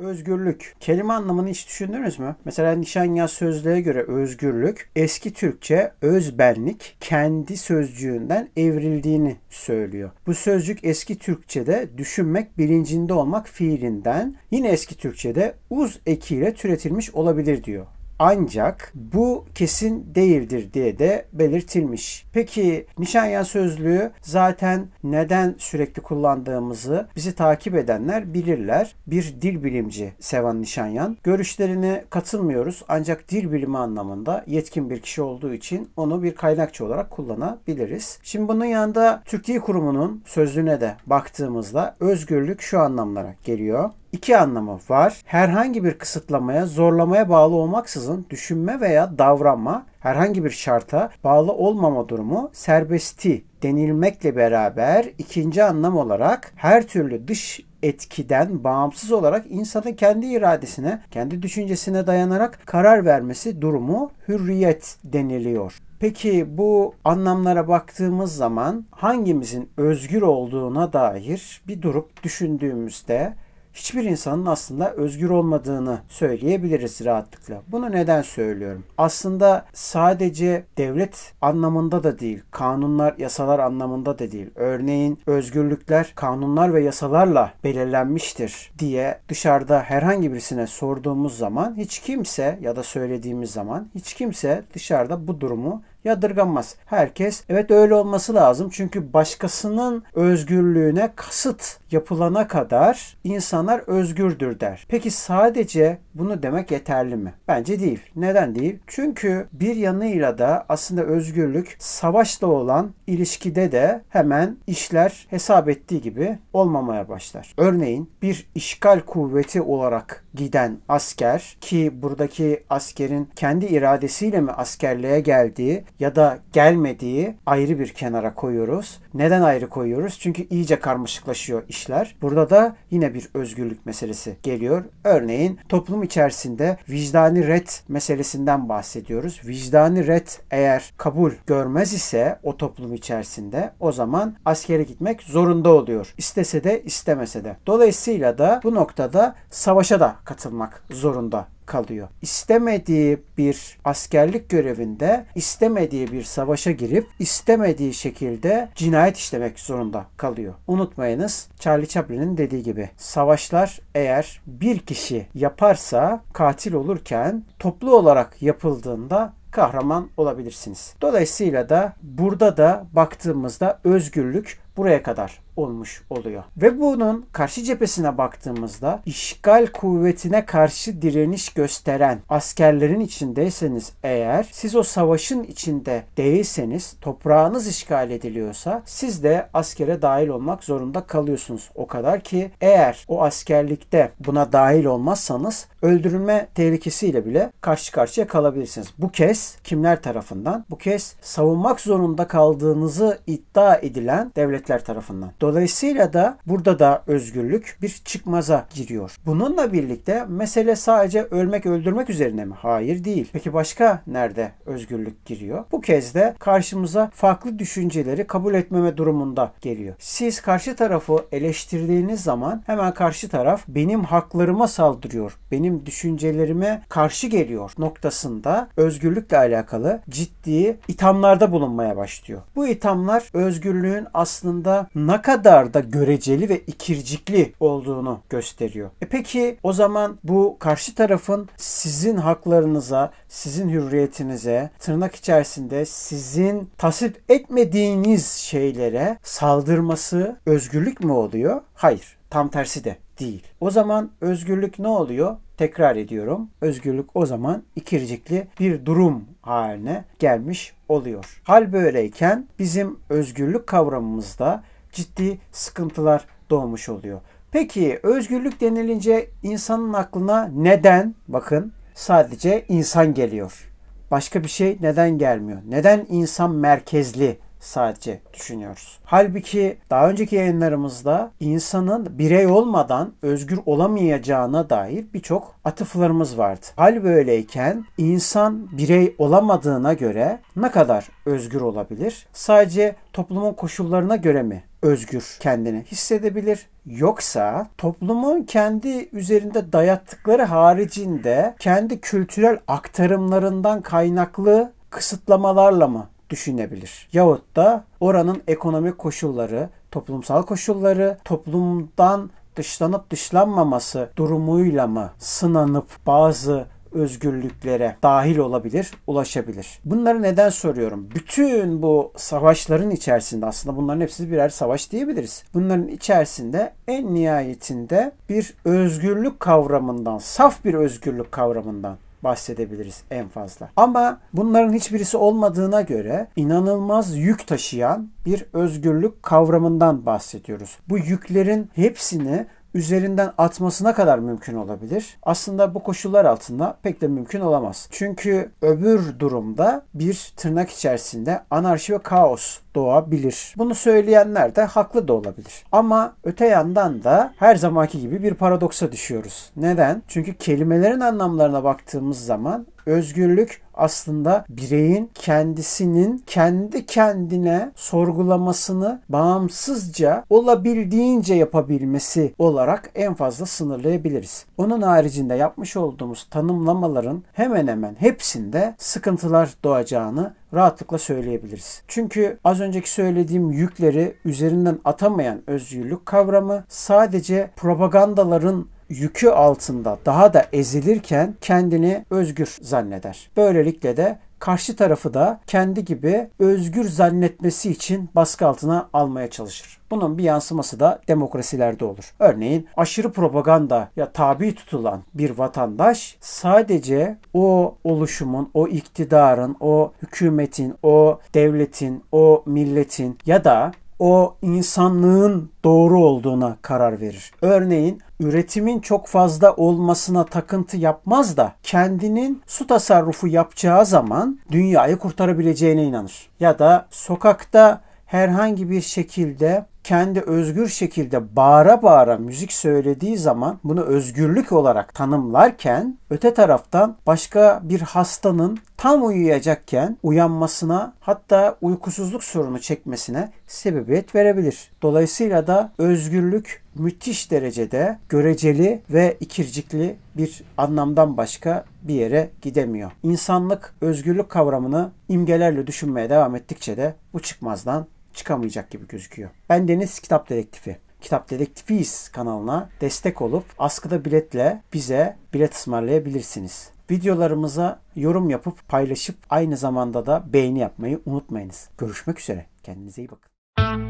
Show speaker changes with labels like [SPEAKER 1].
[SPEAKER 1] Özgürlük. Kelime anlamını hiç düşündünüz mü? Mesela Nişanya sözlüğe göre özgürlük eski Türkçe özbenlik kendi sözcüğünden evrildiğini söylüyor. Bu sözcük eski Türkçe'de düşünmek bilincinde olmak fiilinden yine eski Türkçe'de uz ekiyle türetilmiş olabilir diyor. Ancak bu kesin değildir diye de belirtilmiş. Peki Nişanyan sözlüğü zaten neden sürekli kullandığımızı bizi takip edenler bilirler. Bir dil bilimci Sevan Nişanyan. Görüşlerine katılmıyoruz ancak dil bilimi anlamında yetkin bir kişi olduğu için onu bir kaynakçı olarak kullanabiliriz. Şimdi bunun yanında Türk Dil Kurumu'nun sözlüğüne de baktığımızda özgürlük şu anlamlara geliyor iki anlamı var. Herhangi bir kısıtlamaya, zorlamaya bağlı olmaksızın düşünme veya davranma, herhangi bir şarta bağlı olmama durumu serbesti denilmekle beraber ikinci anlam olarak her türlü dış etkiden bağımsız olarak insanın kendi iradesine, kendi düşüncesine dayanarak karar vermesi durumu hürriyet deniliyor. Peki bu anlamlara baktığımız zaman hangimizin özgür olduğuna dair bir durup düşündüğümüzde hiçbir insanın aslında özgür olmadığını söyleyebiliriz rahatlıkla. Bunu neden söylüyorum? Aslında sadece devlet anlamında da değil, kanunlar, yasalar anlamında da değil. Örneğin özgürlükler kanunlar ve yasalarla belirlenmiştir diye dışarıda herhangi birisine sorduğumuz zaman hiç kimse ya da söylediğimiz zaman hiç kimse dışarıda bu durumu yadırganmaz. Herkes evet öyle olması lazım. Çünkü başkasının özgürlüğüne kasıt yapılana kadar insanlar özgürdür der. Peki sadece bunu demek yeterli mi? Bence değil. Neden değil? Çünkü bir yanıyla da aslında özgürlük savaşla olan ilişkide de hemen işler hesap ettiği gibi olmamaya başlar. Örneğin bir işgal kuvveti olarak giden asker ki buradaki askerin kendi iradesiyle mi askerliğe geldiği ya da gelmediği ayrı bir kenara koyuyoruz. Neden ayrı koyuyoruz? Çünkü iyice karmaşıklaşıyor işler. Burada da yine bir özgürlük meselesi geliyor. Örneğin toplum içerisinde vicdani ret meselesinden bahsediyoruz. Vicdani ret eğer kabul görmez ise o toplum içerisinde o zaman askere gitmek zorunda oluyor. İstese de istemese de. Dolayısıyla da bu noktada savaşa da katılmak zorunda kalıyor. İstemediği bir askerlik görevinde istemediği bir savaşa girip istemediği şekilde cinayet işlemek zorunda kalıyor. Unutmayınız Charlie Chaplin'in dediği gibi savaşlar eğer bir kişi yaparsa katil olurken toplu olarak yapıldığında kahraman olabilirsiniz. Dolayısıyla da burada da baktığımızda özgürlük buraya kadar olmuş oluyor. Ve bunun karşı cephesine baktığımızda işgal kuvvetine karşı direniş gösteren askerlerin içindeyseniz eğer siz o savaşın içinde değilseniz toprağınız işgal ediliyorsa siz de askere dahil olmak zorunda kalıyorsunuz. O kadar ki eğer o askerlikte buna dahil olmazsanız öldürülme tehlikesiyle bile karşı karşıya kalabilirsiniz. Bu kez kimler tarafından? Bu kez savunmak zorunda kaldığınızı iddia edilen devletler tarafından. Dolayısıyla da burada da özgürlük bir çıkmaza giriyor. Bununla birlikte mesele sadece ölmek öldürmek üzerine mi? Hayır değil. Peki başka nerede özgürlük giriyor? Bu kez de karşımıza farklı düşünceleri kabul etmeme durumunda geliyor. Siz karşı tarafı eleştirdiğiniz zaman hemen karşı taraf benim haklarıma saldırıyor. Benim düşüncelerime karşı geliyor noktasında özgürlükle alakalı ciddi ithamlarda bulunmaya başlıyor. Bu ithamlar özgürlüğün aslında ne kadar da göreceli ve ikircikli olduğunu gösteriyor. E peki o zaman bu karşı tarafın sizin haklarınıza, sizin hürriyetinize, tırnak içerisinde sizin tasvip etmediğiniz şeylere saldırması özgürlük mü oluyor? Hayır. Tam tersi de değil. O zaman özgürlük ne oluyor? Tekrar ediyorum. Özgürlük o zaman ikircikli bir durum haline gelmiş oluyor. Hal böyleyken bizim özgürlük kavramımızda ciddi sıkıntılar doğmuş oluyor. Peki özgürlük denilince insanın aklına neden bakın sadece insan geliyor. Başka bir şey neden gelmiyor? Neden insan merkezli sadece düşünüyoruz. Halbuki daha önceki yayınlarımızda insanın birey olmadan özgür olamayacağına dair birçok atıflarımız vardı. Hal böyleyken insan birey olamadığına göre ne kadar özgür olabilir? Sadece toplumun koşullarına göre mi özgür kendini hissedebilir? Yoksa toplumun kendi üzerinde dayattıkları haricinde kendi kültürel aktarımlarından kaynaklı kısıtlamalarla mı düşünebilir? Yahut da oranın ekonomik koşulları, toplumsal koşulları, toplumdan dışlanıp dışlanmaması durumuyla mı sınanıp bazı özgürlüklere dahil olabilir, ulaşabilir. Bunları neden soruyorum? Bütün bu savaşların içerisinde aslında bunların hepsi birer savaş diyebiliriz. Bunların içerisinde en nihayetinde bir özgürlük kavramından, saf bir özgürlük kavramından bahsedebiliriz en fazla. Ama bunların hiçbirisi olmadığına göre inanılmaz yük taşıyan bir özgürlük kavramından bahsediyoruz. Bu yüklerin hepsini üzerinden atmasına kadar mümkün olabilir. Aslında bu koşullar altında pek de mümkün olamaz. Çünkü öbür durumda bir tırnak içerisinde anarşi ve kaos doğabilir. Bunu söyleyenler de haklı da olabilir. Ama öte yandan da her zamanki gibi bir paradoksa düşüyoruz. Neden? Çünkü kelimelerin anlamlarına baktığımız zaman özgürlük aslında bireyin kendisinin kendi kendine sorgulamasını bağımsızca olabildiğince yapabilmesi olarak en fazla sınırlayabiliriz. Onun haricinde yapmış olduğumuz tanımlamaların hemen hemen hepsinde sıkıntılar doğacağını rahatlıkla söyleyebiliriz. Çünkü az önceki söylediğim yükleri üzerinden atamayan özgürlük kavramı sadece propagandaların yükü altında daha da ezilirken kendini özgür zanneder. Böylelikle de karşı tarafı da kendi gibi özgür zannetmesi için baskı altına almaya çalışır. Bunun bir yansıması da demokrasilerde olur. Örneğin aşırı propaganda ya tabi tutulan bir vatandaş sadece o oluşumun, o iktidarın, o hükümetin, o devletin, o milletin ya da o insanlığın doğru olduğuna karar verir. Örneğin üretimin çok fazla olmasına takıntı yapmaz da kendinin su tasarrufu yapacağı zaman dünyayı kurtarabileceğine inanır. Ya da sokakta herhangi bir şekilde kendi özgür şekilde bağıra bağıra müzik söylediği zaman bunu özgürlük olarak tanımlarken öte taraftan başka bir hastanın tam uyuyacakken uyanmasına hatta uykusuzluk sorunu çekmesine sebebiyet verebilir. Dolayısıyla da özgürlük müthiş derecede göreceli ve ikircikli bir anlamdan başka bir yere gidemiyor. İnsanlık özgürlük kavramını imgelerle düşünmeye devam ettikçe de bu çıkmazdan çıkamayacak gibi gözüküyor. Ben Deniz Kitap Dedektifi. Kitap Dedektifiyiz kanalına destek olup askıda biletle bize bilet ısmarlayabilirsiniz. Videolarımıza yorum yapıp paylaşıp aynı zamanda da beğeni yapmayı unutmayınız. Görüşmek üzere. Kendinize iyi bakın.